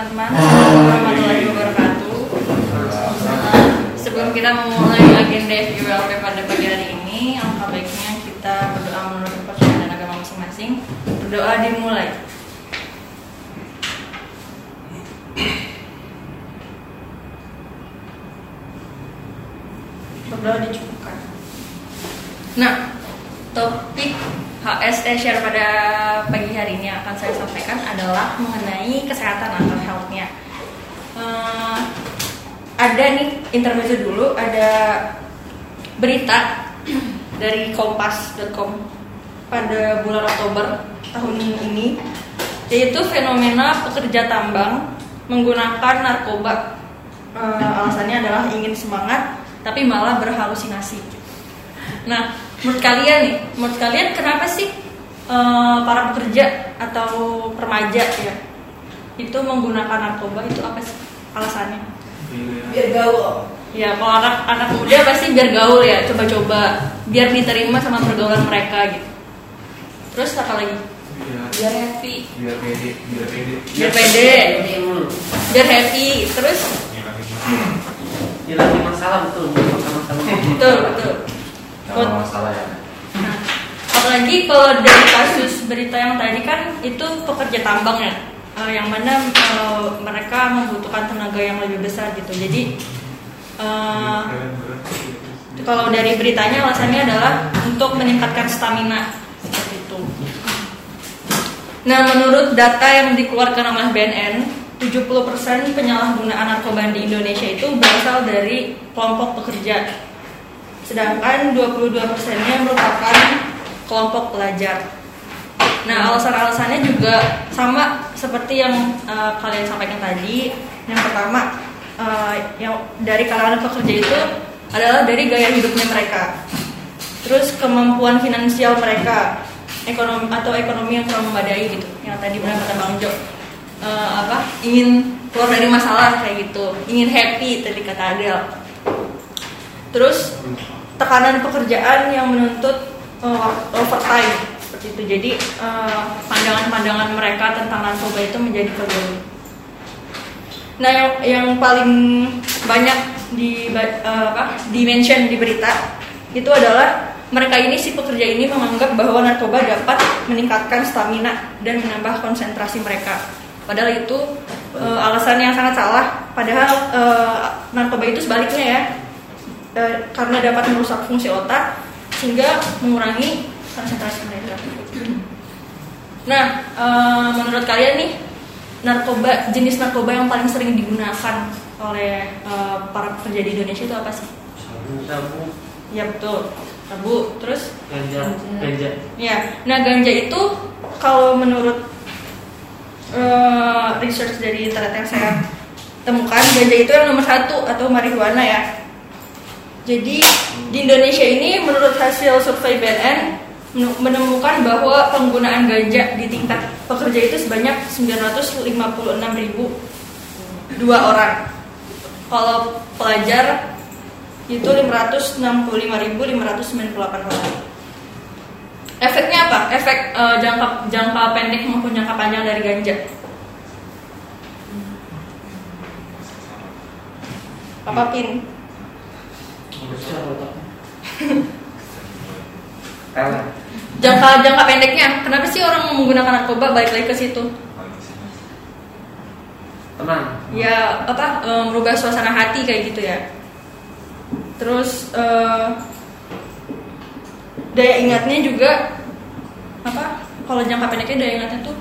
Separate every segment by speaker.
Speaker 1: Teman-teman. Warahmatullahi wabarakatuh. Sebelum kita memulai agenda FGWLP pada pagi hari ini, alangkah baiknya kita berdoa menurut kepercayaan dan agama masing-masing. Berdoa dimulai. Berdoa dicukupkan. Nah, topik HSE share pada pagi hari ini akan saya sampaikan adalah mengenai kesehatan atau health-nya. Eh, ada nih intermezzo dulu, ada berita dari kompas.com pada bulan Oktober tahun ini yaitu fenomena pekerja tambang menggunakan narkoba Eh, alasannya adalah ingin semangat tapi malah berhalusinasi Nah, menurut kalian nih, menurut kalian kenapa sih eh, para pekerja atau remaja ya itu menggunakan narkoba? Itu apa sih alasannya?
Speaker 2: biar gaul.
Speaker 1: Ya, kalau anak anak muda pasti biar gaul ya, coba-coba. Biar diterima sama pergaulan mereka gitu. Terus apa lagi? Biar happy,
Speaker 2: biar pede biar pede.
Speaker 1: Biar pede, biar happy. Terus?
Speaker 3: Hilangin masalah. Betul. Masalah.
Speaker 1: Betul betul.
Speaker 2: Kalau masalah ya
Speaker 1: Nah, apalagi kalau dari kasus berita yang tadi kan itu pekerja tambang ya, eh, yang mana eh, mereka membutuhkan tenaga yang lebih besar gitu. Jadi eh, kalau dari beritanya alasannya adalah untuk meningkatkan stamina seperti itu. Nah, menurut data yang dikeluarkan oleh BNN, 70% penyalahgunaan narkoba di Indonesia itu berasal dari kelompok pekerja sedangkan 22 persennya merupakan kelompok pelajar. Nah, alasan-alasannya juga sama seperti yang eh, kalian sampaikan tadi. Yang pertama, eh, yang dari kalangan pekerja itu adalah dari gaya hidupnya mereka. Terus kemampuan finansial mereka, ekonomi atau ekonomi yang kurang memadai gitu. Yang tadi benar kata Bang Jo. Eh, apa? Ingin keluar dari masalah kayak gitu, ingin happy tadi kata Adel. Terus tekanan pekerjaan yang menuntut uh, overtime seperti itu. Jadi uh, pandangan-pandangan mereka tentang narkoba itu menjadi kegagalan. Nah, yang, yang paling banyak di uh, apa, di mention di berita itu adalah mereka ini si pekerja ini menganggap bahwa narkoba dapat meningkatkan stamina dan menambah konsentrasi mereka. Padahal itu uh, alasan yang sangat salah. Padahal uh, narkoba itu sebaliknya ya Eh, karena dapat merusak fungsi otak sehingga mengurangi konsentrasi mereka. Nah, eh, menurut kalian nih narkoba jenis narkoba yang paling sering digunakan oleh eh, para pekerja di Indonesia itu apa sih?
Speaker 3: sabu
Speaker 1: Ya betul, sabu. Terus?
Speaker 3: ganja ganja
Speaker 1: Ya, nah ganja itu kalau menurut research dari internet yang saya temukan, ganja itu yang nomor satu atau marijuana ya. Jadi di Indonesia ini menurut hasil survei BNN menemukan bahwa penggunaan ganja di tingkat pekerja itu sebanyak 956 ribu dua orang. Kalau pelajar itu 565.598 orang. Efeknya apa? Efek eh, jangka jangka pendek maupun jangka panjang dari ganja. Apa pin? Jangka jangka pendeknya, kenapa sih orang menggunakan narkoba? Balik lagi ke situ.
Speaker 3: tenang.
Speaker 1: Ya apa? eh, merubah suasana hati kayak gitu ya. Terus eh, daya ingatnya juga apa? Kalau jangka pendeknya daya ingatnya tuh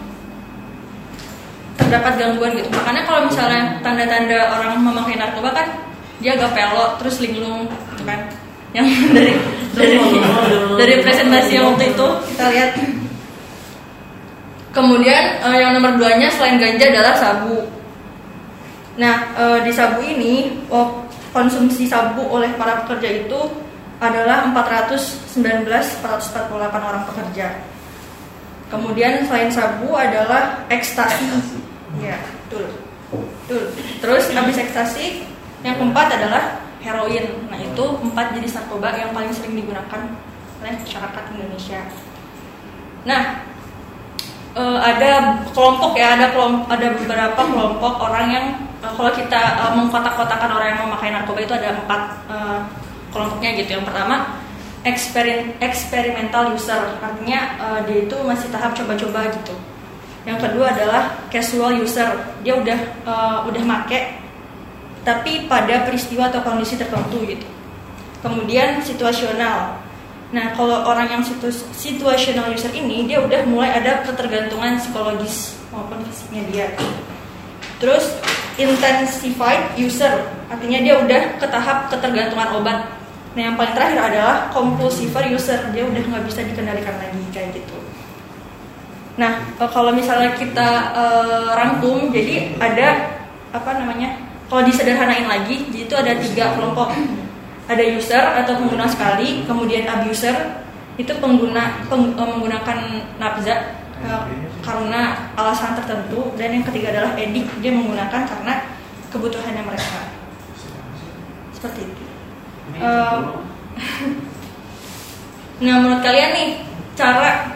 Speaker 1: terdapat gangguan gitu. Makanya kalau misalnya tanda-tanda orang memakai narkoba kan dia agak pelot, terus linglung? Yang dari dari dari presentasi yang waktu itu kita lihat. Kemudian eh, yang nomor duanya selain ganja adalah sabu. Nah eh, di sabu ini oh, konsumsi sabu oleh para pekerja itu adalah 419 448 orang pekerja. Kemudian selain sabu adalah ekstasi. Ya, betul. Betul. Terus habis ekstasi, yang keempat adalah heroin. Nah, itu empat jenis narkoba yang paling sering digunakan oleh masyarakat Indonesia. Nah, eh, ada kelompok ya, ada kelompok, ada beberapa kelompok orang yang eh, kalau kita eh, mengkotak-kotakan orang yang memakai narkoba itu ada empat kelompoknya gitu. Yang pertama eksperi- eksperimental user, artinya eh, dia itu masih tahap coba-coba gitu. Yang kedua adalah casual user, dia udah eh, udah make tapi pada peristiwa atau kondisi tertentu gitu. Kemudian situasional. Nah, kalau orang yang situ- situational user ini dia udah mulai ada ketergantungan psikologis maupun fisiknya dia. Terus intensified user, artinya dia udah ke tahap ketergantungan obat. Nah, yang paling terakhir adalah compulsive user, dia udah nggak bisa dikendalikan lagi kayak gitu. Nah, kalau misalnya kita eh, rangkum, jadi ada apa namanya? Kalau disederhanain lagi, itu ada tiga kelompok. Ada user atau pengguna sekali, kemudian abuser itu pengguna peng- eh, menggunakan nafza eh, karena alasan tertentu, dan yang ketiga adalah edik, dia menggunakan karena kebutuhannya mereka. Seperti itu. Eh, Nah, menurut kalian nih cara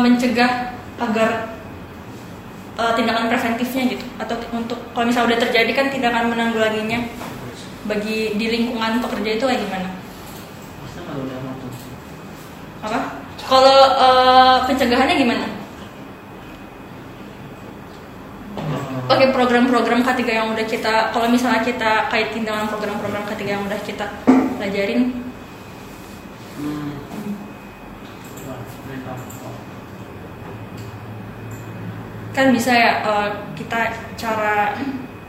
Speaker 1: mencegah agar eh, tindakan preventifnya gitu atau untuk kalau misalnya udah terjadi kan tindakan menanggulanginya bagi di lingkungan pekerja itu kayak gimana? Apa? Kalau eh, pencegahannya gimana? Pakai program-program K3 yang udah kita kalau misalnya kita kaitin dengan program-program K3 yang udah kita pelajarin
Speaker 3: Hmm. Wah, mental.
Speaker 1: Kan bisa ya eh, kita cara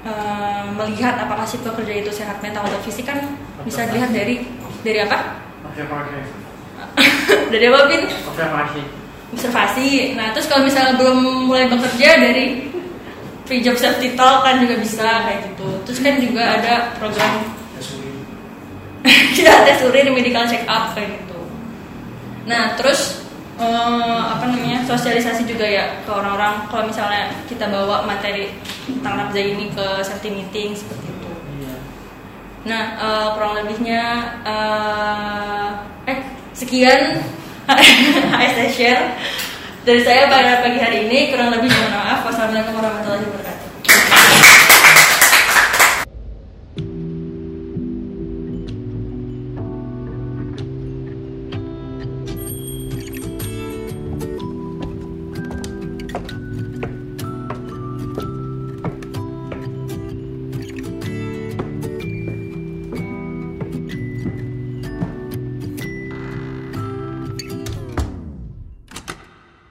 Speaker 1: eh, melihat apakah si pekerja itu sehat mental atau fisik kan bisa dilihat dari dari apa?
Speaker 3: Observasi.
Speaker 1: dari apa Bin?
Speaker 3: Observasi.
Speaker 1: Observasi. Nah terus kalau misalnya belum mulai bekerja dari free job safety talk kan juga bisa kayak gitu. Terus kan juga ada program kita tes urin medical check up kayak gitu. Nah terus eh, apa namanya sosialisasi juga ya ke orang-orang kalau misalnya kita bawa materi tentang nafza ini ke safety meeting seperti itu.
Speaker 3: Iya.
Speaker 1: Nah eh, kurang lebihnya eh, eh sekian HSS share dari saya pada pagi hari ini kurang lebih mohon maaf wassalamualaikum warahmatullahi wabarakatuh.